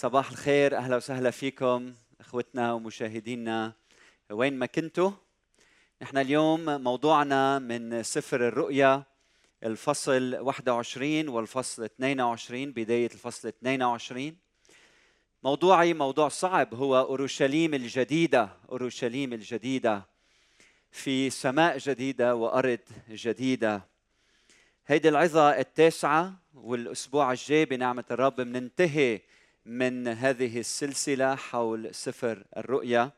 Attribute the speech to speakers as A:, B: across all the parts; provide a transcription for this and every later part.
A: صباح الخير أهلا وسهلا فيكم إخوتنا ومشاهدينا. وين ما كنتوا نحن اليوم موضوعنا من سفر الرؤيا الفصل 21 والفصل 22 بداية الفصل 22 موضوعي موضوع صعب هو أورشليم الجديدة أورشليم الجديدة في سماء جديدة وأرض جديدة. هيدي العظة التاسعة والأسبوع الجاي بنعمة الرب بننتهي من هذه السلسلة حول سفر الرؤيا.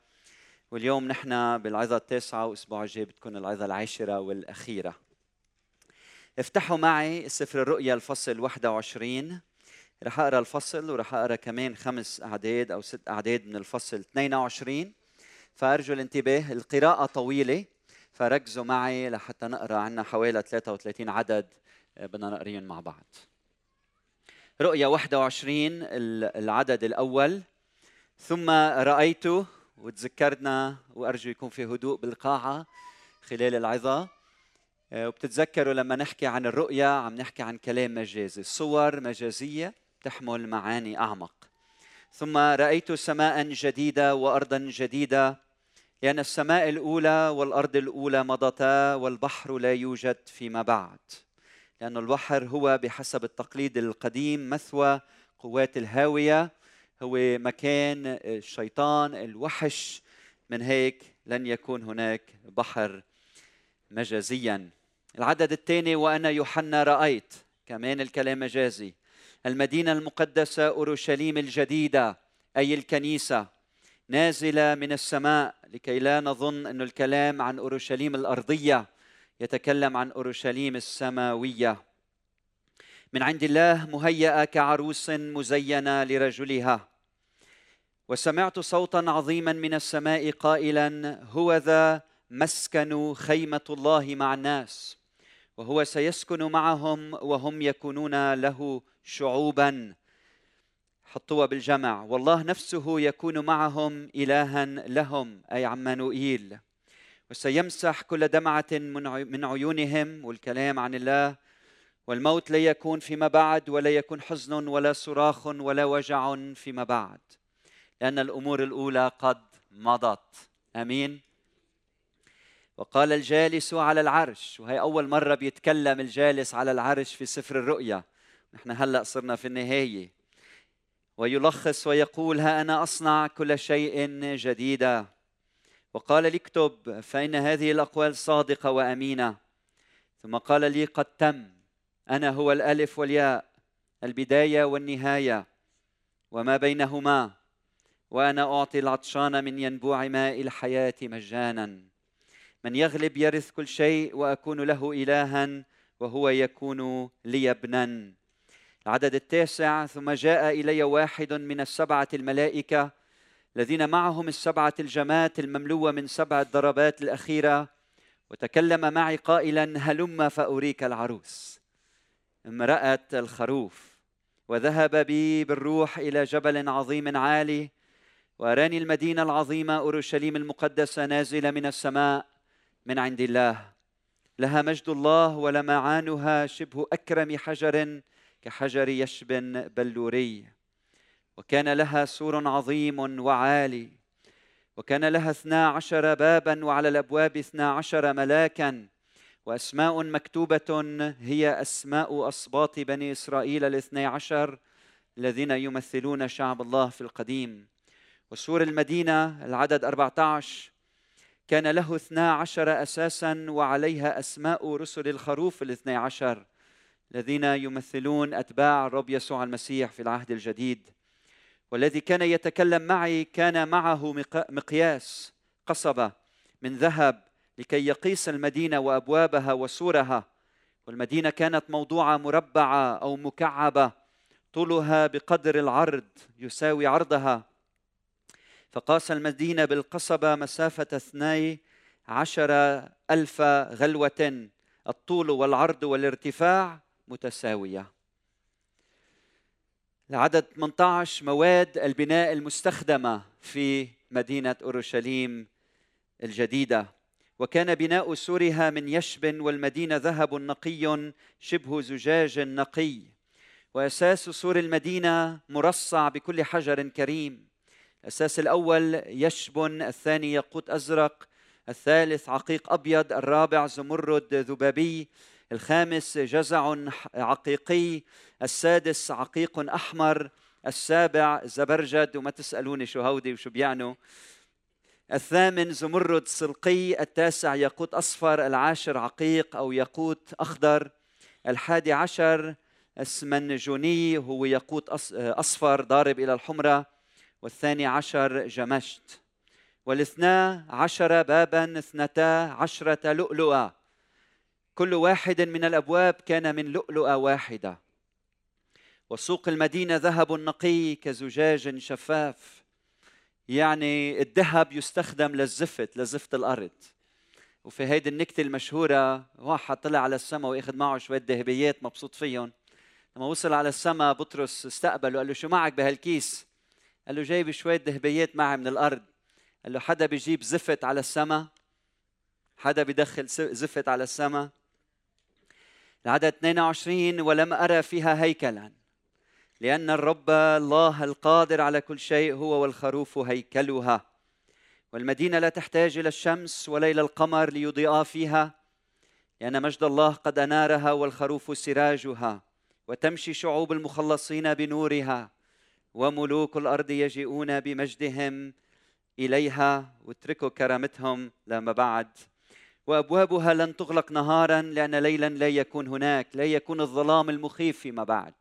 A: واليوم نحن بالعظة التاسعة وأسبوع الجاي بتكون العظة العاشرة والأخيرة. افتحوا معي سفر الرؤيا الفصل 21 رح أقرأ الفصل ورح أقرأ كمان خمس أعداد أو ست أعداد من الفصل 22 فأرجو الانتباه القراءة طويلة فركزوا معي لحتى نقرأ عنا حوالي 33 عدد بدنا نقريهم مع بعض. رؤيا 21 العدد الأول. ثم رأيت وتذكرنا وأرجو يكون في هدوء بالقاعة خلال العظة. وبتتذكروا لما نحكي عن الرؤيا عم نحكي عن كلام مجازي. صور مجازية تحمل معاني أعمق. ثم رأيت سماء جديدة وأرضا جديدة لأن السماء الأولى والأرض الأولى مضتا والبحر لا يوجد فيما بعد. لأن البحر هو بحسب التقليد القديم مثوى قوات الهاوية. هو مكان الشيطان الوحش. من هيك لن يكون هناك بحر مجازيا. العدد الثاني وأنا يوحنا رأيت كمان الكلام مجازي المدينة المقدسة أورشليم الجديدة أي الكنيسة نازلة من السماء لكي لا نظن أن الكلام عن أورشليم الأرضية. يتكلم عن أورشليم السماوية. من عند الله مهيئة كعروس مزينة لرجلها. وسمعت صوتا عظيما من السماء قائلا هو ذا مسكن خيمة الله مع الناس. وهو سيسكن معهم وهم يكونون له شعوبا. حطوها بالجمع. والله نفسه يكون معهم الها لهم. أي عمانوئيل وسيمسح كل دمعة من عيونهم والكلام عن الله. والموت لا يكون فيما بعد ولا يكون حزن ولا صراخ ولا وجع فيما بعد لأن الأمور الأولى قد مضت. أمين. وقال الجالس على العرش وهي أول مرة بيتكلم الجالس على العرش في سفر الرؤيا. نحن هلأ صرنا في النهاية. ويلخص ويقول ها أنا أصنع كل شيء جديدا. وقال لي اكتب فإن هذه الأقوال صادقة وأمينة. ثم قال لي قد تم أنا هو الألف والياء البداية والنهاية وما بينهما وأنا أعطي العطشان من ينبوع ماء الحياة مجانا. من يغلب يرث كل شيء وأكون له إلها وهو يكون لي ابنا. العدد التاسع ثم جاء إلي واحد من السبعة الملائكة الذين معهم السبعة الجمات المملوءة من سبع الضربات الأخيرة وتكلم معي قائلا هلم فأريك العروس. امرأة الخروف وذهب بي بالروح إلى جبل عظيم عالي وأراني المدينة العظيمة أورشليم المقدسة نازلة من السماء من عند الله. لها مجد الله ولمعانها شبه أكرم حجر كحجر يشبن بلوري. وكان لها سور عظيم وعالي وكان لها اثنا عشر بابا وعلى الأبواب اثنا عشر ملاكا وأسماء مكتوبة هي أسماء اسباط بني إسرائيل الاثني عشر الذين يمثلون شعب الله في القديم. وسور المدينة العدد 14 كان له اثنا عشر أساسا وعليها أسماء رسل الخروف الاثني عشر الذين يمثلون أتباع الرب يسوع المسيح في العهد الجديد. والذي كان يتكلم معي كان معه مقياس قصبة من ذهب لكي يقيس المدينة وأبوابها وسورها. والمدينة كانت موضوعة مربعة أو مكعبة طولها بقدر العرض يساوي عرضها. فقاس المدينة بالقصبة مسافة اثني عشر ألف غلوة الطول والعرض والارتفاع متساوية. العدد 18 مواد البناء المستخدمة في مدينة أورشليم الجديدة. وكان بناء سورها من يشب والمدينة ذهب نقي شبه زجاج نقي. وأساس سور المدينة مرصع بكل حجر كريم. الأساس الأول يشبن الثاني يقوت أزرق الثالث عقيق أبيض الرابع زمرد ذبابي الخامس جزع عقيقي السادس عقيق أحمر السابع زبرجد وما تسألوني شو هودي وشو بيعنوا. الثامن زمرد سلقي التاسع ياقوت أصفر العاشر عقيق أو ياقوت أخضر الحادي عشر اسمنجوني هو ياقوت أصفر ضارب إلى الحمرة والثاني عشر جمشت. والاثنا عشر بابا اثنتا عشرة لؤلؤة. كل واحد من الأبواب كان من لؤلؤة واحدة. وسوق المدينة ذهب نقي كزجاج شفاف. يعني الذهب يستخدم للزفت لزفت الأرض. وفي هيدي النكتة المشهورة واحد طلع على السماء وأخذ معه شوية ذهبيات مبسوط فيهم. لما وصل على السماء بطرس استقبله قال له شو معك بهالكيس؟ قال له جايب شوية ذهبيات معي من الأرض. قال له حدا بيجيب زفت على السماء؟ حدا بيدخل زفت على السماء؟ العدد 22 ولم أرى فيها هيكلا. لأن الرب الله القادر على كل شيء هو والخروف هيكلها. والمدينة لا تحتاج إلى الشمس ولا إلى القمر ليضيئا فيها لأن مجد الله قد أنارها والخروف سراجها وتمشي شعوب المخلصين بنورها وملوك الأرض يجيئون بمجدهم إليها. واتركوا كرامتهم لما بعد. وأبوابها لن تغلق نهارا لأن ليلا لا يكون هناك لا يكون الظلام المخيف فيما بعد.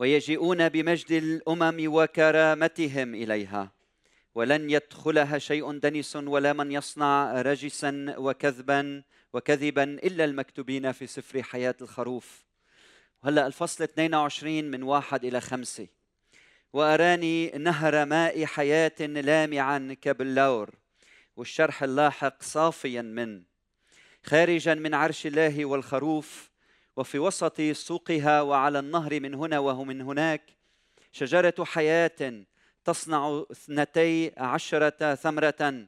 A: ويجيئون بمجد الأمم وكرامتهم إليها. ولن يدخلها شيء دنس ولا من يصنع رجسا وكذبا وكذبا إلا المكتوبين في سفر حياة الخروف. وهلا الفصل 22 من واحد إلى خمسة. وأراني نهر ماء حياة لامعا كبلور والشرح اللاحق صافيا من. خارجا من عرش الله والخروف وفي وسط سوقها وعلى النهر من هنا ومن هناك شجرة حياة تصنع اثنتي عشرة ثمرة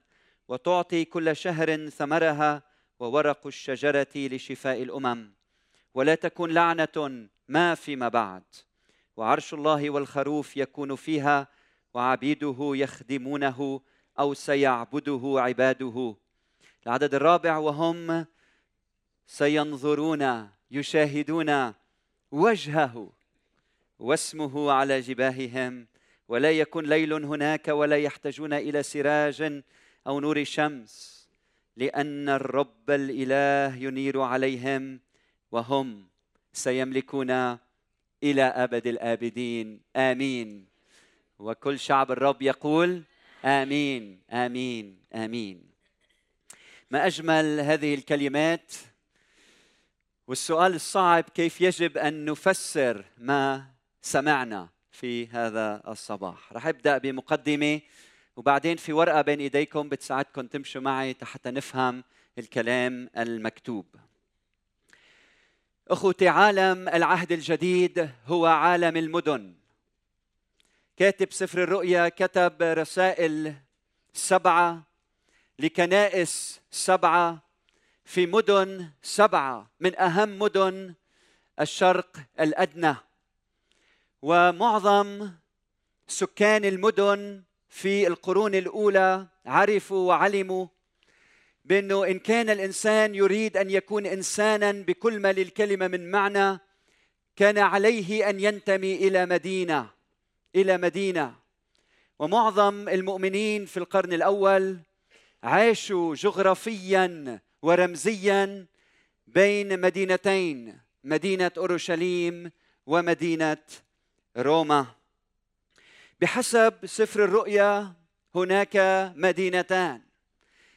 A: وتعطي كل شهر ثمرها وورق الشجرة لشفاء الأمم. ولا تكن لعنة ما فيما بعد. وعرش الله والخروف يكون فيها وعبيده يخدمونه أو سيعبده عباده. العدد الرابع وهم سينظرون يشاهدون وجهه واسمه على جباههم ولا يكن ليل هناك ولا يحتاجون إلى سراج أو نور شمس لأن الرب الإله ينير عليهم وهم سيملكون إلى أبد الآبدين. آمين. وكل شعب الرب يقول آمين آمين آمين. ما أجمل هذه الكلمات؟ والسؤال الصعب كيف يجب أن نفسر ما سمعنا في هذا الصباح؟ رح أبدأ بمقدمة وبعدين في ورقة بين إيديكم بتساعدكم تمشوا معي حتى نفهم الكلام المكتوب. أخوتي عالم العهد الجديد هو عالم المدن. كاتب سفر الرؤيا كتب رسائل سبعة لكنائس سبعة في مدن سبعة من أهم مدن الشرق الأدنى. ومعظم سكان المدن في القرون الأولى عرفوا وعلموا بأنه إن كان الإنسان يريد أن يكون إنسانا بكل ما للكلمة من معنى كان عليه أن ينتمي إلى مدينة إلى مدينة. ومعظم المؤمنين في القرن الأول عاشوا جغرافيا ورمزيا بين مدينتين مدينة أورشليم ومدينة روما. بحسب سفر الرؤيا هناك مدينتان.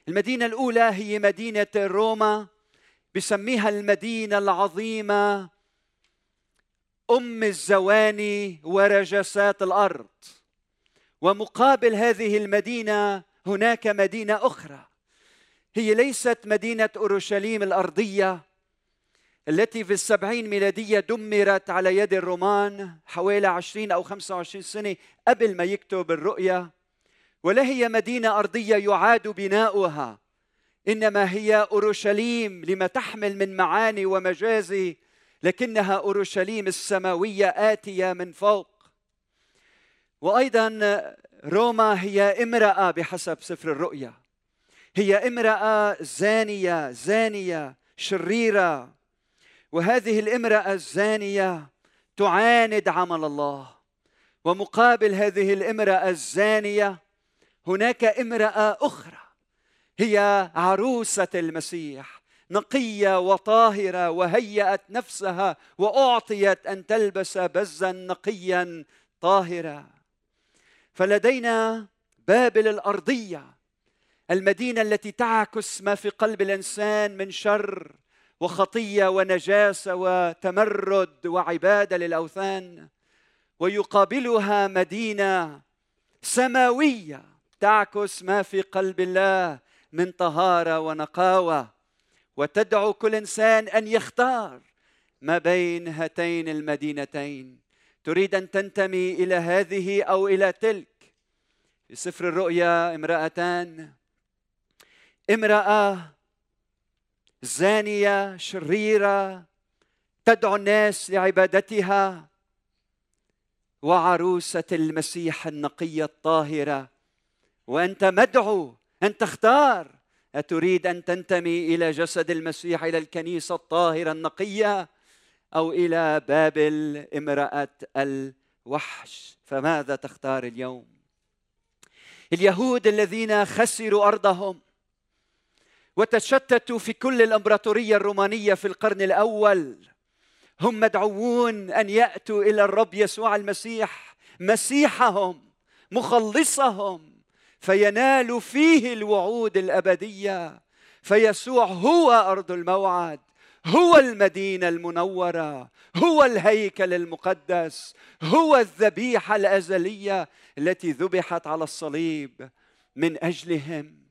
A: المدينة الأولى هي مدينة روما بسميها المدينة العظيمة أم الزواني ورجسات الأرض. ومقابل هذه المدينة هناك مدينة أخرى. هي ليست مدينة أورشليم الأرضية التي في السبعين ميلادية دمرت على يد الرومان حوالي عشرين أو خمسة وعشرين سنة قبل ما يكتب الرؤيا. ولا هي مدينة أرضية يعاد بناؤها إنما هي أورشليم لما تحمل من معاني ومجازي لكنها أورشليم السماوية آتية من فوق. وأيضا روما هي امرأة بحسب سفر الرؤيا. هي امرأة زانية زانية شريرة. وهذه الامرأة الزانية تعاند عمل الله. ومقابل هذه الامرأة الزانية هناك امرأة أخرى. هي عروسة المسيح نقية وطاهرة وهيأت نفسها وأعطيت أن تلبس بزا نقيا طاهرا. فلدينا بابل الأرضية. المدينة التي تعكس ما في قلب الإنسان من شر وخطية ونجاسة وتمرد وعبادة للأوثان ويقابلها مدينة سماوية تعكس ما في قلب الله من طهارة ونقاوة. وتدعو كل إنسان أن يختار ما بين هاتين المدينتين. تريد أن تنتمي إلى هذه أو إلى تلك؟ في سفر الرؤيا امرأتان امرأة زانية شريرة تدعو الناس لعبادتها وعروسة المسيح النقية الطاهرة. وأنت مدعو أن تختار. أتريد أن تنتمي إلى جسد المسيح إلى الكنيسة الطاهرة النقية أو إلى بابل امرأة الوحش. فماذا تختار اليوم؟ اليهود الذين خسروا أرضهم وتشتتوا في كل الأمبراطورية الرومانية في القرن الأول. هم مدعوون أن يأتوا إلى الرب يسوع المسيح مسيحهم مخلصهم فينالوا فيه الوعود الأبدية. فيسوع هو أرض الموعد هو المدينة المنورة هو الهيكل المقدس هو الذبيحة الأزلية التي ذبحت على الصليب من أجلهم.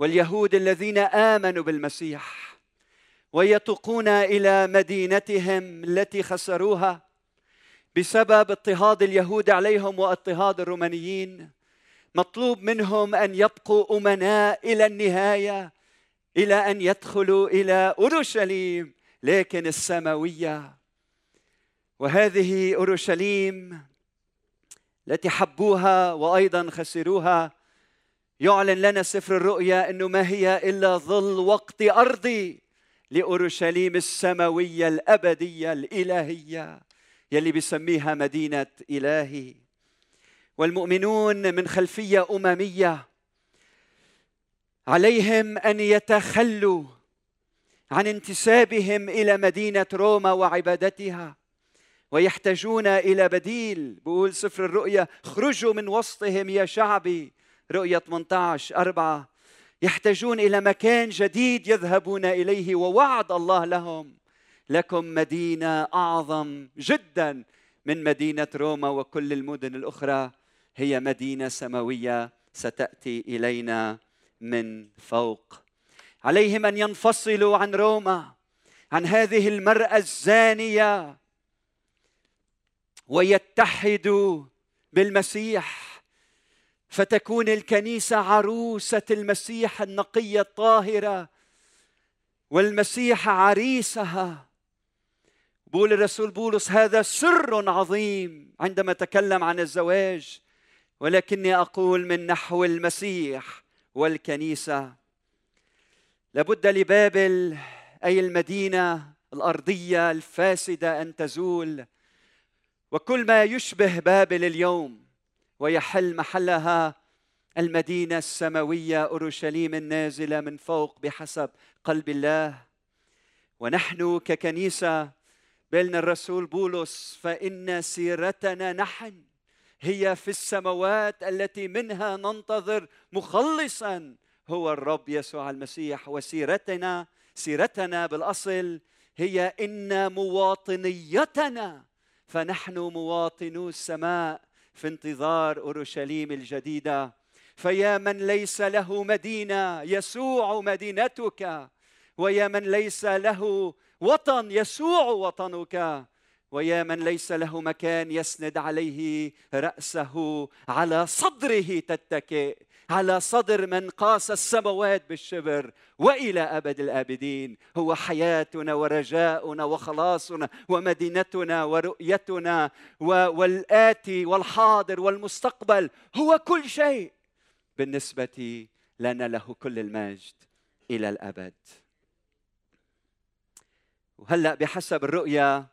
A: واليهود الذين آمنوا بالمسيح ويتقون إلى مدينتهم التي خسروها بسبب اضطهاد اليهود عليهم واضطهاد الرومانيين. مطلوب منهم أن يبقوا أمناء إلى النهاية إلى أن يدخلوا إلى أورشليم لكن السماوية. وهذه أورشليم التي حبوها وأيضا خسروها يعلن لنا سفر الرؤيا إنه ما هي إلا ظل وقت أرضي لأورشليم السماوية الأبدية الإلهية يلي بسميها مدينة إلهي. والمؤمنون من خلفية أممية عليهم أن يتخلوا عن انتسابهم إلى مدينة روما وعبادتها ويحتاجون إلى بديل. بقول سفر الرؤيا اخرجوا من وسطهم يا شعبي رؤيا 18 أربعة. يحتاجون إلى مكان جديد يذهبون إليه ووعد الله لهم. لكم مدينة أعظم جدا من مدينة روما وكل المدن الأخرى. هي مدينة سماوية. ستأتي إلينا من فوق. عليهم أن ينفصلوا عن روما عن هذه المرأة الزانية ويتحدوا بالمسيح. فتكون الكنيسة عروسة المسيح النقية الطاهرة والمسيح عريسها. بول الرسول بولس هذا سر عظيم عندما تكلم عن الزواج ولكني أقول من نحو المسيح والكنيسة. لابد لبابل أي المدينة الأرضية الفاسدة أن تزول وكل ما يشبه بابل اليوم ويحل محلها المدينة السماوية أورشليم النازلة من فوق بحسب قلب الله. ونحن ككنيسة بلنا الرسول بولس فإن سيرتنا نحن هي في السماوات التي منها ننتظر مخلصا هو الرب يسوع المسيح. وسيرتنا سيرتنا بالأصل هي إن مواطنيتنا فنحن مواطنو السماء في انتظار أورشليم الجديدة. فيا من ليس له مدينة يسوع مدينتك ويا من ليس له وطن يسوع وطنك ويا من ليس له مكان يسند عليه رأسه على صدره تتكئ. على صدر من قاس السماوات بالشبر وإلى أبد الآبدين. هو حياتنا ورجاؤنا وخلاصنا ومدينتنا ورؤيتنا والآتي والحاضر والمستقبل. هو كل شيء. بالنسبة لنا له كل المجد إلى الأبد. وهلأ بحسب الرؤيا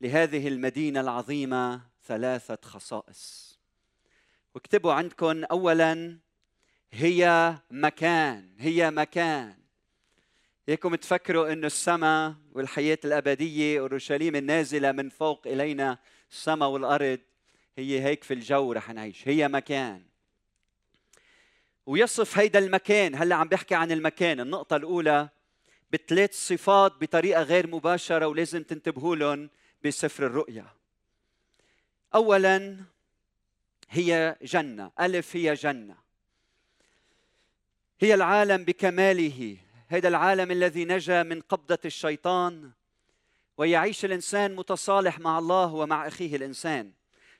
A: لهذه المدينة العظيمة ثلاثة خصائص. واكتبوا عندكم اولا هي مكان هي مكان. هيكم تفكروا إنه السماء والحياة الأبدية أورشليم النازلة من فوق إلينا السماء والأرض هي هيك في الجو رح نعيش هي مكان. ويصف هيدا المكان هلأ عم بحكي عن المكان النقطة الأولى بثلاث صفات بطريقة غير مباشرة ولازم تنتبهوا لهم بسفر الرؤيا. اولا هي جنة ألف هي جنة. هي العالم بكماله. هذا العالم الذي نجا من قبضة الشيطان ويعيش الإنسان متصالح مع الله ومع أخيه الإنسان.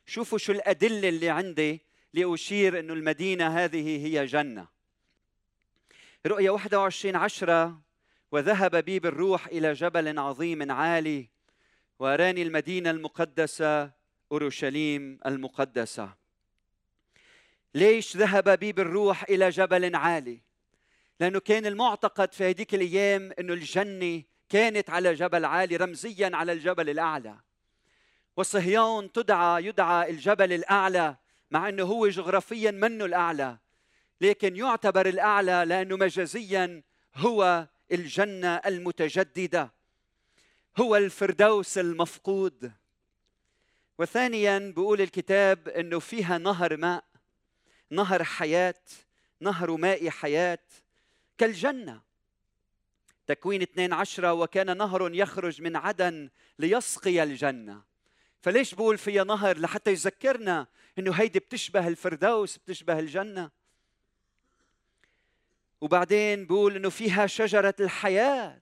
A: شوفوا شو الأدلة اللي عندي لأشير إنه المدينة هذه هي جنة. رؤيا 21 عشرة وذهب بي بالروح إلى جبل عظيم عالي وأراني المدينة المقدسة أورشليم المقدسة. ليش ذهب بي بالروح إلى جبل عالي؟ لأنه كان المعتقد في هذيك الأيام إنه الجنة كانت على جبل عالي رمزيا على الجبل الأعلى. وصهيون تدعى يدعى الجبل الأعلى مع إنه هو جغرافيا منه الأعلى. لكن يعتبر الأعلى لأنه مجازيا هو الجنة المتجددة. هو الفردوس المفقود. وثانيا بيقول الكتاب إنه فيها نهر ماء نهر حياة نهر ماء حياة. كالجنة. تكوين اثنين عشرة وكان نهر يخرج من عدن ليسقي الجنة. فليش بقول فيها نهر؟ لحتى يذكرنا إنه هيدي بتشبه الفردوس بتشبه الجنة. وبعدين بقول إنه فيها شجرة الحياة.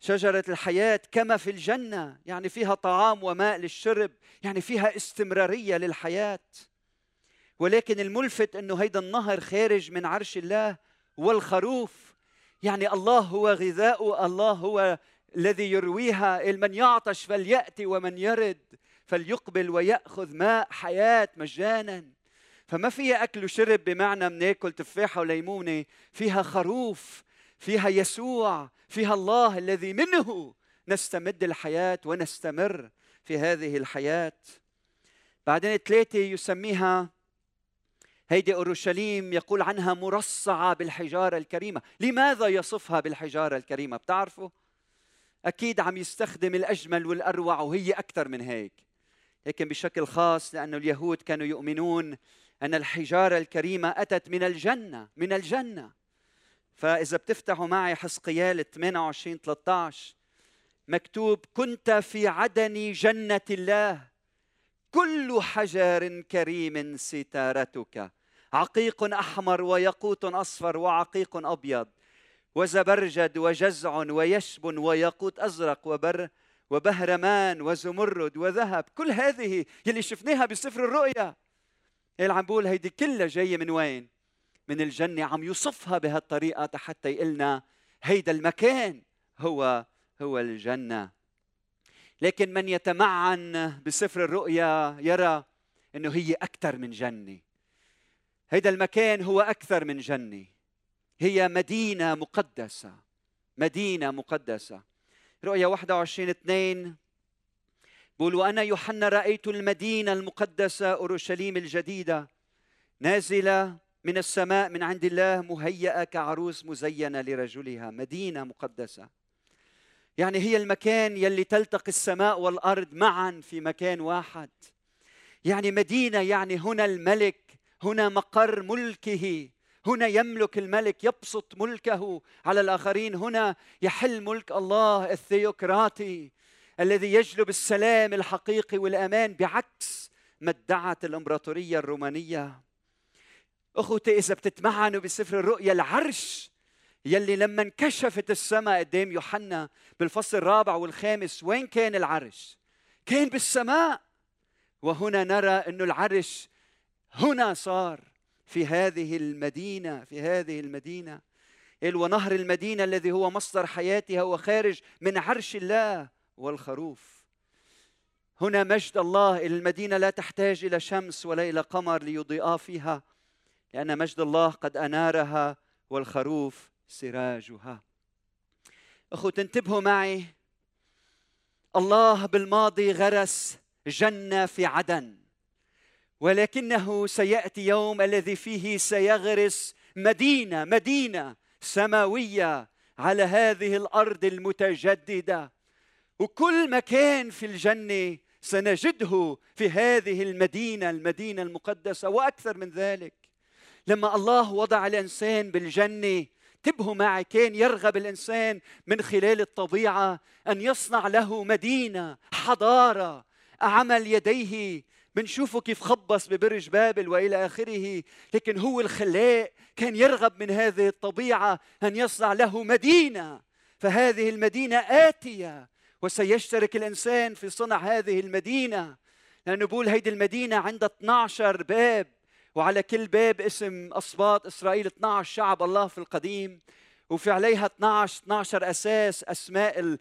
A: شجرة الحياة كما في الجنة يعني فيها طعام وماء للشرب يعني فيها استمرارية للحياة. ولكن الملفت إنه هيدا النهر خارج من عرش الله والخروف. يعني الله هو غذاء الله هو الذي يرويها. من يعطش فليأتي ومن يرد فليقبل ويأخذ ماء حياة مجانا. فما فيها أكل وشرب بمعنى بناكل تفاحة وليمونة؟ فيها خروف فيها يسوع فيها الله الذي منه نستمد الحياة ونستمر في هذه الحياة. بعدين ثلاثة يسميها هيدي أورشليم يقول عنها مرصعة بالحجارة الكريمة، لماذا يصفها بالحجارة الكريمة؟ بتعرفوا؟ أكيد عم يستخدم الأجمل والأروع وهي أكثر من هيك. لكن بشكل خاص لأنه اليهود كانوا يؤمنون أن الحجارة الكريمة أتت من الجنة، من الجنة. فإذا بتفتحوا معي حسقيال 28 13 مكتوب كنت في عدن جنة الله كل حجر كريم ستارتك. عقيق أحمر ويقوت أصفر وعقيق أبيض. وزبرجد وجزع ويشب ويقوت أزرق وبر وبهرمان وزمرد وذهب. كل هذه يلي شفناها بسفر الرؤيا. اللي عم بقول هيدي كلها جاية من وين؟ من الجنة. عم يوصفها بهالطريقة حتى يقلنا هيدا المكان هو هو الجنة. لكن من يتمعن بسفر الرؤيا يرى إنه هي أكثر من جنة. هيدا المكان هو أكثر من جنة. هي مدينة مقدسة. مدينة مقدسة. رؤيا 21 2 بقول وأنا يوحنا رأيت المدينة المقدسة أورشليم الجديدة نازلة من السماء من عند الله مهيئة كعروس مزينة لرجلها. مدينة مقدسة. يعني هي المكان يلي تلتقي السماء والأرض معا في مكان واحد. يعني مدينة يعني هنا الملك هنا مقر ملكه هنا يملك الملك يبسط ملكه. على الآخرين هنا يحل ملك الله الثيوقراطي الذي يجلب السلام الحقيقي والأمان بعكس ما ادعت الإمبراطورية الرومانية. أخوتي إذا بتتمعنوا بسفر الرؤيا العرش يلي لما انكشفت السماء قدام يوحنا بالفصل الرابع والخامس وين كان العرش؟ كان بالسماء. وهنا نرى إنه العرش هنا صار في هذه المدينة في هذه المدينة. ونهر المدينة الذي هو مصدر حياتها هو خارج من عرش الله والخروف. هنا مجد الله المدينة لا تحتاج إلى شمس ولا إلى قمر ليضيئا فيها لأن مجد الله قد أنارها والخروف سراجها. أخو تنتبهوا معي. الله بالماضي غرس جنة في عدن ولكنه سيأتي يوم الذي فيه سيغرس مدينة مدينة سماوية على هذه الأرض المتجددة. وكل مكان في الجنة سنجده في هذه المدينة المدينة المقدسة وأكثر من ذلك. لما الله وضع الإنسان بالجنة انتبهوا معي كان يرغب الإنسان من خلال الطبيعة أن يصنع له مدينة حضارة عمل يديه. بنشوفه كيف خبص ببرج بابل وإلى آخره. لكن هو الخلاق كان يرغب من هذه الطبيعة أن يصنع له مدينة. فهذه المدينة آتية وسيشترك الإنسان في صنع هذه المدينة. لأنه بقول هيدي المدينة عندها 12 باب. وعلى كل باب اسم أصباط إسرائيل 12 شعب الله في القديم وفي عليها 12 12 أساس أسماء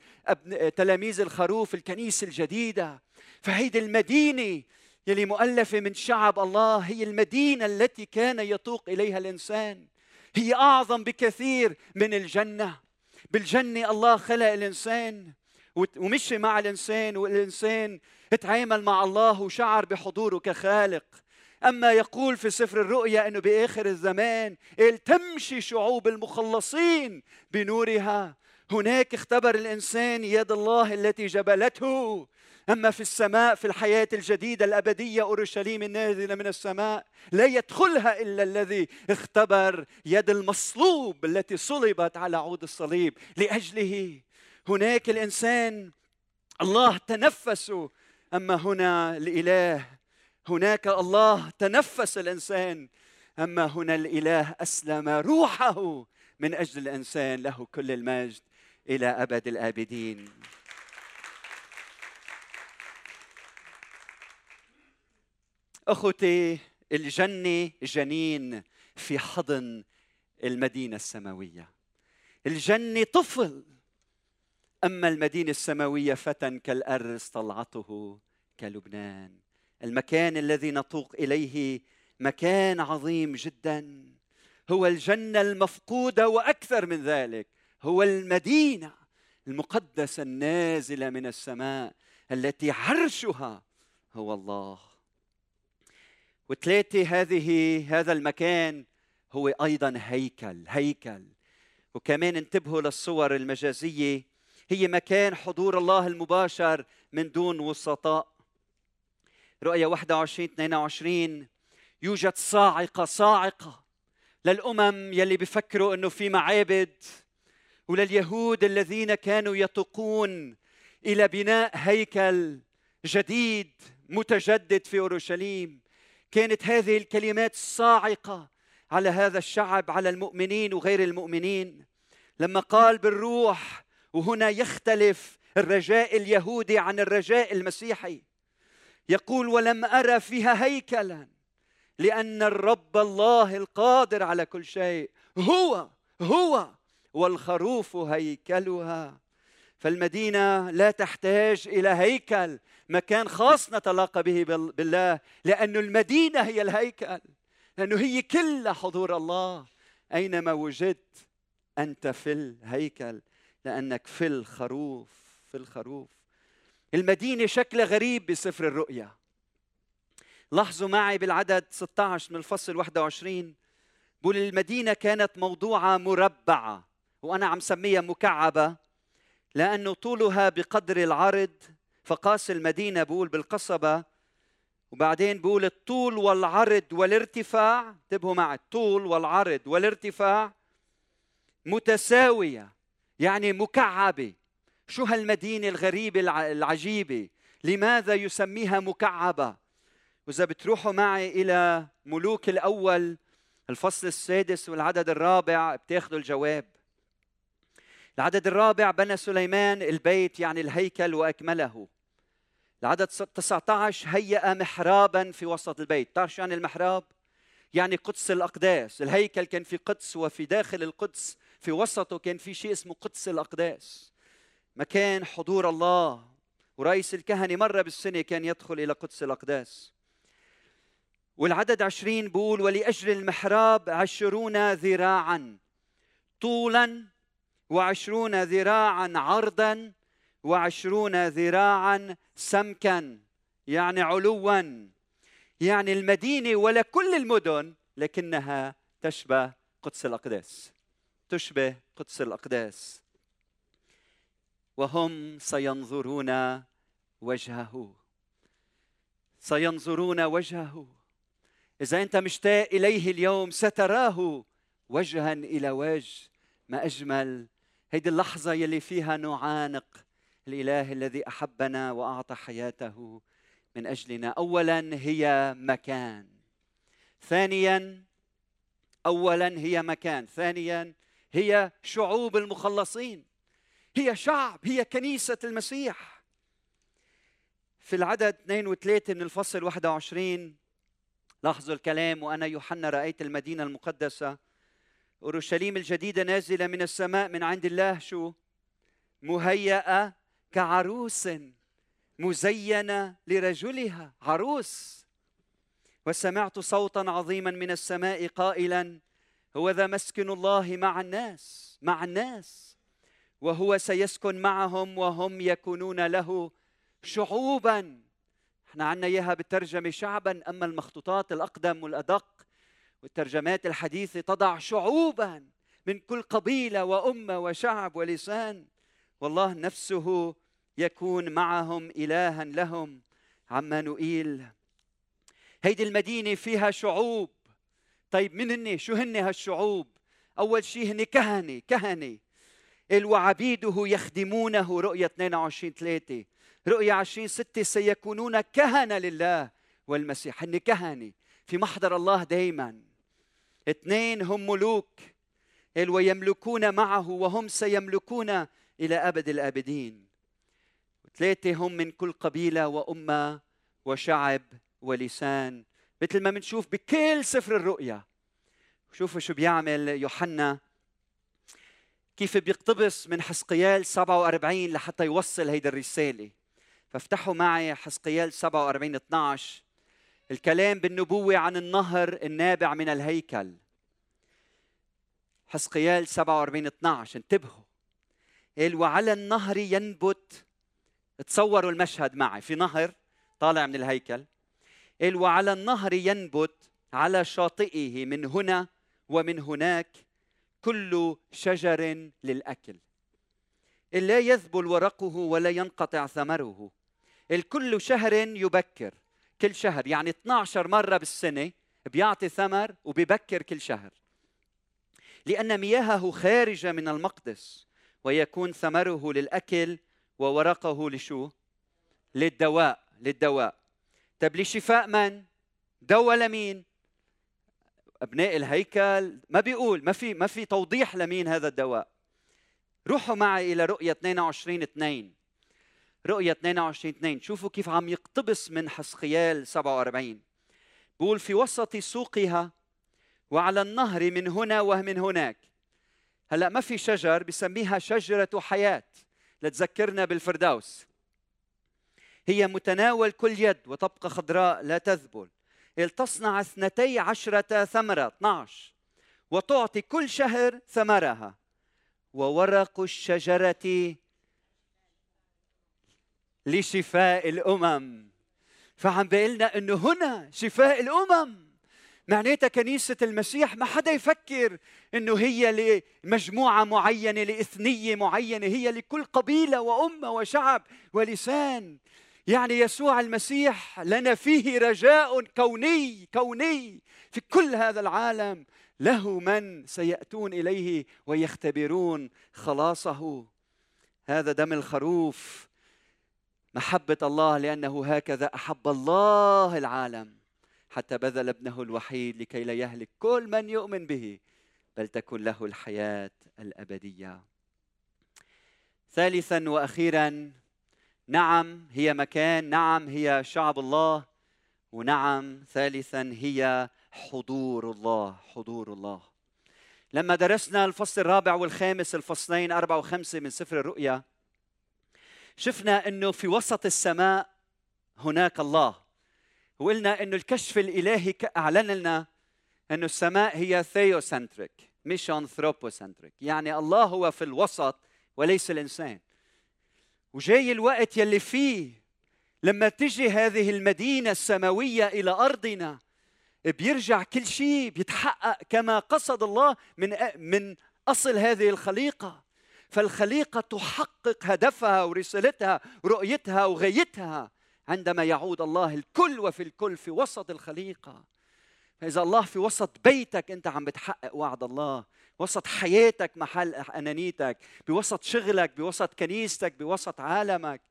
A: تلاميذ الخروف الكنيسة الجديدة. فهيدي المدينة يلي مؤلفة من شعب الله هي المدينة التي كان يتوق إليها الإنسان. هي أعظم بكثير من الجنة. بالجنة الله خلق الإنسان ومشي مع الإنسان والإنسان اتعامل مع الله وشعر بحضوره كخالق. أما يقول في سفر الرؤيا أنه بآخر الزمان تمشي شعوب المخلصين بنورها. هناك اختبر الإنسان يد الله التي جبلته. أما في السماء في الحياة الجديدة الأبدية أورشليم النازلة من السماء لا يدخلها إلا الذي اختبر يد المصلوب التي صلبت على عود الصليب لأجله. هناك الإنسان الله تنفسه أما هنا الإله هناك الله تنفس الإنسان أما هنا الإله أسلم روحه من أجل الإنسان له كل المجد إلى أبد الآبدين. أخوتي الجنه جنين في حضن المدينة السماوية. الجنه طفل أما المدينة السماوية فتى كالارز طلعته كلبنان. المكان الذي نطوق إليه مكان عظيم جدا. هو الجنة المفقودة وأكثر من ذلك. هو المدينة المقدسة النازلة من السماء التي عرشها هو الله. وثلاثة هذه هذا المكان هو أيضا هيكل هيكل. وكمان انتبهوا للصور المجازية. هي مكان حضور الله المباشر من دون وسطاء. رؤيا 21 22 يوجد صاعقة صاعقة للأمم يلي بفكروا أنه في معابد ولليهود الذين كانوا يتقون إلى بناء هيكل جديد متجدد في أورشليم. كانت هذه الكلمات صاعقة على هذا الشعب على المؤمنين وغير المؤمنين. لما قال بالروح وهنا يختلف الرجاء اليهودي عن الرجاء المسيحي. يقول ولم أرى فيها هيكلا لأن الرب الله القادر على كل شيء هو هو والخروف هيكلها. فالمدينة لا تحتاج إلى هيكل مكان خاص نتلاقى به بالله لأن المدينة هي الهيكل لأنه هي كلها حضور الله. أينما وجدت أنت في الهيكل لأنك في الخروف في الخروف. المدينة شكلها غريب بسفر الرؤيا. لاحظوا معي بالعدد 16 من الفصل 21 بقول المدينة كانت موضوعة مربعة وأنا عم سميها مكعبة لأنه طولها بقدر العرض فقاس المدينة بقول بالقصبة وبعدين بقول الطول والعرض والارتفاع انتبهوا معي الطول والعرض والارتفاع متساوية يعني مكعبة. شو هالمدينة الغريبة العجيبة؟ لماذا يسميها مكعبة؟ وإذا بتروحوا معي إلى ملوك الأول الفصل السادس والعدد الرابع بتاخذوا الجواب. العدد الرابع بنى سليمان البيت يعني الهيكل وأكمله. العدد 19 هيأ محرابا في وسط البيت. تعرف شو يعني المحراب؟ يعني قدس الأقداس. الهيكل كان في قدس وفي داخل القدس في وسطه كان في شيء اسمه قدس الأقداس. مكان حضور الله. ورئيس الكهنة مرة بالسنة كان يدخل إلى قدس الأقداس. والعدد عشرين بقول ولأجل المحراب عشرون ذراعا. طولا وعشرون ذراعا عرضا وعشرون ذراعا سمكا. يعني علوا. يعني المدينة ولا كل المدن لكنها تشبه قدس الأقداس. تشبه قدس الأقداس. وهم سينظرون وجهه. سينظرون وجهه. إذا أنت مشتاق إليه اليوم ستراه وجها إلى وجه ما أجمل. هيدي اللحظة يلي فيها نعانق الإله الذي أحبنا وأعطى حياته من أجلنا. أولا هي مكان. ثانيا أولا هي مكان. ثانيا هي شعوب المخلصين. هي شعب هي كنيسة المسيح. في العدد 2 و3 من الفصل 21 لاحظوا الكلام وأنا يوحنا رأيت المدينة المقدسة. أورشليم الجديدة نازلة من السماء من عند الله شو؟ مهيئة كعروس مزينة لرجلها عروس. وسمعت صوتا عظيما من السماء قائلا هو ذا مسكن الله مع الناس مع الناس. وهو سيسكن معهم وهم يكونون له شعوبا. إحنا عنا إياها بالترجمة شعبا أما المخطوطات الأقدم والأدق والترجمات الحديثة تضع شعوبا من كل قبيلة وأمة وشعب ولسان. والله نفسه يكون معهم الها لهم. عمانوئيل هيدي المدينة فيها شعوب. طيب من هن شو هن هالشعوب؟ أول شيء هن كهنة كهنة. وعبيده يخدمونه رؤية 22 3 رؤية 20 6 سيكونون كهنة لله والمسيح. هن كهنة في محضر الله دائما اثنين هم ملوك ويملكون معه وهم سيملكون إلى أبد الآبدين. ثلاثة هم من كل قبيلة وأمة وشعب ولسان. مثل ما بنشوف بكل سفر الرؤيا شوفوا شو بيعمل يوحنا كيف بيقتبس من حسقيال 47 لحتى يوصل هيدي الرسالة. فافتحوا معي حسقيال 47 12 الكلام بالنبوة عن النهر النابع من الهيكل. حسقيال 47 12 انتبهوا. قال وعلى النهر ينبت. تصوروا المشهد معي في نهر طالع من الهيكل. قال وعلى النهر ينبت على شاطئه من هنا ومن هناك كل شجر للأكل لا يذبل ورقه ولا ينقطع ثمره الكل شهر يبكر كل شهر يعني 12 مرة بالسنة بيعطي ثمر وبيبكر كل شهر لأن مياهه خارجة من المقدس ويكون ثمره للأكل وورقه لشو؟ للدواء للدواء طب لشفاء من؟ دواء لمين؟ أبناء الهيكل. ما بيقول ما في ما في توضيح لمين هذا الدواء. روحوا معي إلى رؤية 22 2 رؤية 22 2 شوفوا كيف عم يقتبس من حسقيال 47 بقول في وسط سوقها وعلى النهر من هنا ومن هناك. هلأ ما في شجر بسميها شجرة حياة. لتذكرنا بالفردوس. هي متناول كل يد وتبقى خضراء لا تذبل. تصنع اثنتي عشرة ثمرة 12 وتعطي كل شهر ثمرها. وورق الشجرة لشفاء الأمم. فعم بيقلنا أنه هنا شفاء الأمم. معناتها كنيسة المسيح ما حدا يفكر أنه هي لمجموعة معينة لإثنية معينة. هي لكل قبيلة وأمة وشعب ولسان. يعني يسوع المسيح لنا فيه رجاء كوني كوني في كل هذا العالم. له من سيأتون إليه ويختبرون خلاصه. هذا دم الخروف محبة الله لأنه هكذا أحب الله العالم. حتى بذل ابنه الوحيد لكي لا يهلك كل من يؤمن به بل تكن له الحياة الأبدية. ثالثا وأخيرا نعم هي مكان نعم هي شعب الله. ونعم ثالثا هي حضور الله حضور الله. لما درسنا الفصل الرابع والخامس الفصلين أربعة وخمسة من سفر الرؤيا شفنا أنه في وسط السماء هناك الله. وقلنا أنه الكشف الإلهي أعلن لنا أنه السماء هي theocentric مش anthropocentric يعني الله هو في الوسط وليس الإنسان. وجاي الوقت يلي فيه لما تجي هذه المدينة السماوية إلى أرضنا بيرجع كل شيء بيتحقق كما قصد الله من من أصل هذه الخليقة. فالخليقة تحقق هدفها ورسالتها ورؤيتها وغايتها عندما يعود الله الكل وفي الكل في وسط الخليقة. فإذا الله في وسط بيتك أنت عم بتحقق وعد الله. وسط حياتك محل أنانيتك بوسط شغلك بوسط كنيستك بوسط عالمك.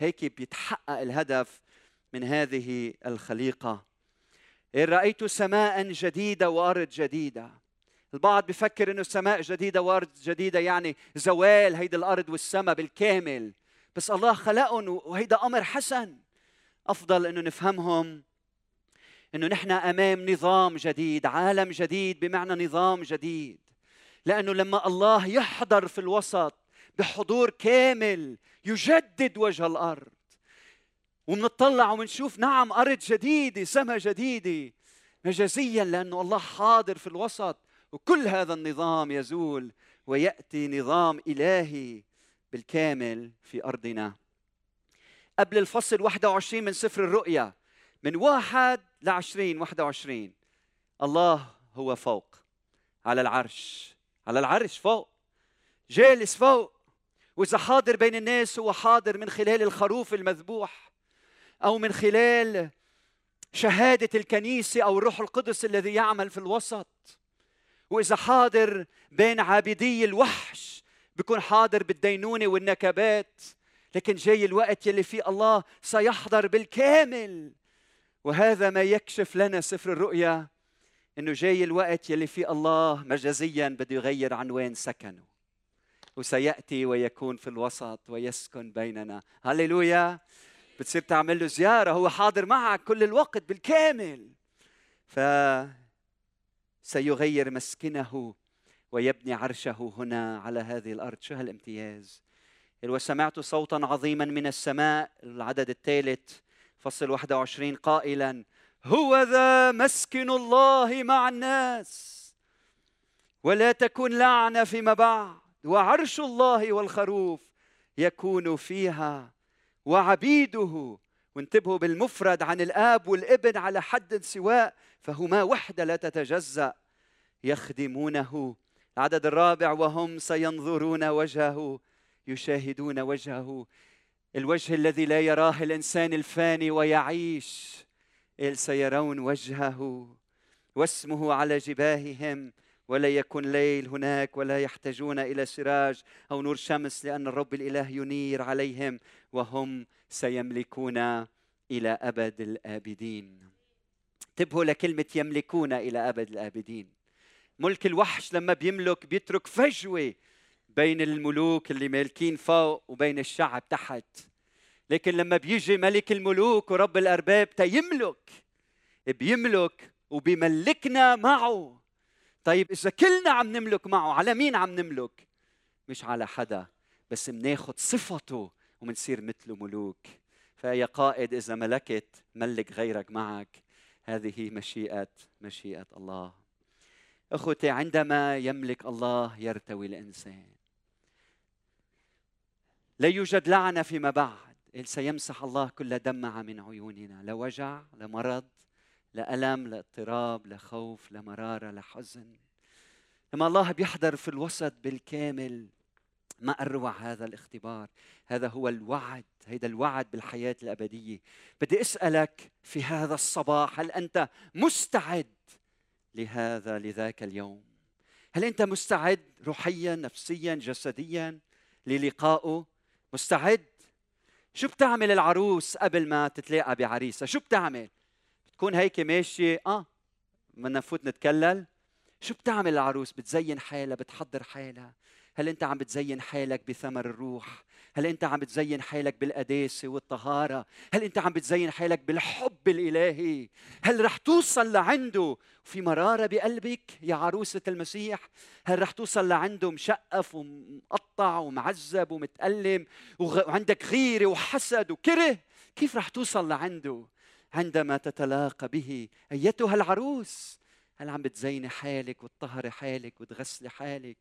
A: هيك بيتحقق الهدف من هذه الخليقة. إن رأيت سماء جديدة وأرض جديدة. البعض بفكر إنه سماء جديدة وأرض جديدة يعني زوال هيدي الأرض والسماء بالكامل. بس الله خلقهم وهيدا أمر حسن. أفضل إنه نفهمهم. إنه نحن أمام نظام جديد عالم جديد بمعنى نظام جديد. لأنه لما الله يحضر في الوسط بحضور كامل يجدد وجه الأرض. ومنطلع ومنشوف نعم أرض جديدة سماء جديدة مجازيا لأنه الله حاضر في الوسط. وكل هذا النظام يزول ويأتي نظام إلهي بالكامل في أرضنا. قبل الفصل 21 من سفر الرؤيا من واحد لعشرين واحد وعشرين الله هو فوق على العرش. على العرش فوق جالس فوق وإذا حاضر بين الناس هو حاضر من خلال الخروف المذبوح أو من خلال شهادة الكنيسة أو الروح القدس الذي يعمل في الوسط. وإذا حاضر بين عابدي الوحش بيكون حاضر بالدينونة والنكبات لكن جاي الوقت يلي فيه الله سيحضر بالكامل. وهذا ما يكشف لنا سفر الرؤيا إنه جاي الوقت يلي فيه الله مجازيا بده يغير عنوان سكنه. وسيأتي ويكون في الوسط ويسكن بيننا. هللويا. بتصير تعمل له زيارة. هو حاضر معك كل الوقت بالكامل. ف سيغير مسكنه ويبني عرشه هنا على هذه الأرض. شو هالامتياز؟ وسمعت صوتا عظيما من السماء. العدد الثالث. فصل 21 قائلا. هو ذا مسكن الله مع الناس. ولا تكن لعنة فيما بعد. وعرش الله والخروف يكون فيها. وعبيده وانتبهوا بالمفرد عن الآب والابن على حد سواء فهما وحدة لا تتجزأ. يخدمونه. العدد الرابع وهم سينظرون وجهه يشاهدون وجهه. الوجه الذي لا يراه الإنسان الفاني ويعيش. سيرون وجهه واسمه على جباههم ولا يكن ليل هناك ولا يحتاجون إلى سراج أو نور شمس لأن الرب الإله ينير عليهم وهم سيملكون إلى أبد الآبدين. انتبهوا لكلمة يملكون إلى أبد الآبدين. ملك الوحش لما بيملك بيترك فجوة بين الملوك اللي مالكين فوق وبين الشعب تحت. لكن لما بيجي ملك الملوك ورب الأرباب تيملك بيملك وبيملكنا معه. طيب إذا كلنا عم نملك معه على مين عم نملك؟ مش على حدا بس مناخد صفته ومنصير مثله ملوك. فيا قائد إذا ملكت ملك غيرك معك. هذه مشيئة مشيئة الله. أخوتي عندما يملك الله يرتوي الإنسان. لا يوجد لعنة فيما بعد. سيمسح الله كل دمعه من عيوننا لا وجع لا مرض لا ألم لا اضطراب لا خوف لا مرارة لا حزن. لما الله بيحضر في الوسط بالكامل ما أروع هذا الاختبار. هذا هو الوعد هذا الوعد بالحياة الأبدية. بدي أسألك في هذا الصباح هل أنت مستعد لهذا لذاك اليوم؟ هل أنت مستعد روحيا نفسيا جسديا للقائه مستعد شو بتعمل العروس قبل ما تتلاقى بعريسها شو بتعمل؟ تكون هيك ماشية آه بدنا نفوت نتكلل. شو بتعمل العروس؟ بتزين حالها بتحضر حالها. هل أنت عم بتزين حالك بثمر الروح؟ هل أنت عم بتزين حالك بالقداسة والطهارة؟ هل أنت عم بتزين حالك بالحب الإلهي؟ هل رح توصل لعنده في مرارة بقلبك يا عروسة المسيح؟ هل رح توصل لعنده مشقف ومقطع ومعذب ومتألم وعندك غيرة وحسد وكره؟ كيف رح توصل لعنده عندما تتلاقى به أيتها العروس؟ هل عم بتزيني حالك وتطهري حالك وتغسلي حالك؟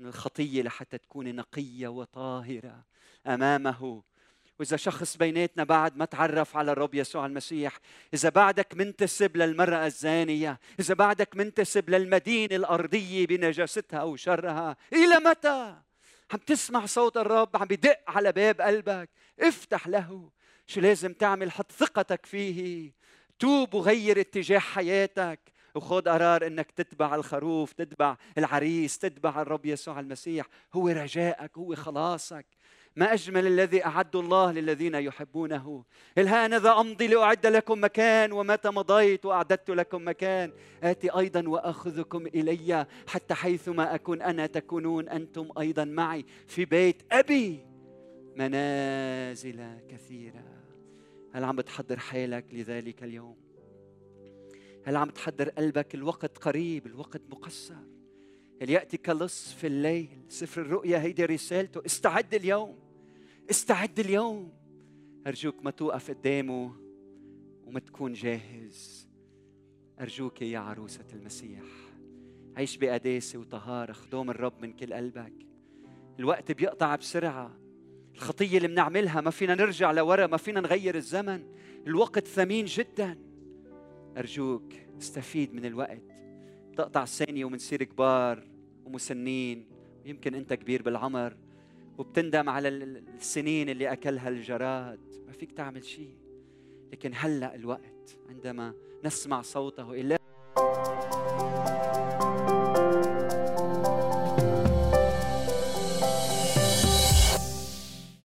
A: من الخطية لحتى تكوني نقية وطاهرة أمامه. وإذا شخص بيناتنا بعد ما تعرف على الرب يسوع المسيح إذا بعدك منتسب للمرأة الزانية إذا بعدك منتسب للمدينة الأرضية بنجاستها أو شرها إلى متى؟ عم تسمع صوت الرب عم بدق على باب قلبك. افتح له. شو لازم تعمل؟ حط ثقتك فيه. توب وغير اتجاه حياتك. وخذ قرار إنك تتبع الخروف تتبع العريس تتبع الرب يسوع المسيح. هو رجائك هو خلاصك. ما أجمل الذي أعد الله للذين يحبونه. الهانذا أمضي لأعد لكم مكان ومتى مضيت وأعددت لكم مكان آتي أيضا وأخذكم إلي حتى حيثما أكون أنا تكونون أنتم أيضا معي في بيت أبي. منازل كثيرة. هل عم بتحضر حالك لذلك اليوم؟ هل عم تحضر قلبك الوقت قريب الوقت مقصر؟ هل يأتي كلص في الليل سفر الرؤيا هيدي رسالته؟ استعد اليوم استعد اليوم. أرجوك ما توقف قدامه وما تكون جاهز. أرجوك يا عروسة المسيح عيش بقداسة وطهارة خدوم الرب من كل قلبك. الوقت بيقطع بسرعة. الخطية اللي بنعملها ما فينا نرجع لورا ما فينا نغير الزمن. الوقت ثمين جدا. أرجوك استفيد من الوقت. تقطع ثانية ومنصير كبار ومسنين ويمكن أنت كبير بالعمر وبتندم على السنين اللي أكلها الجراد. ما فيك تعمل شيء. لكن هلأ الوقت عندما نسمع صوته إلا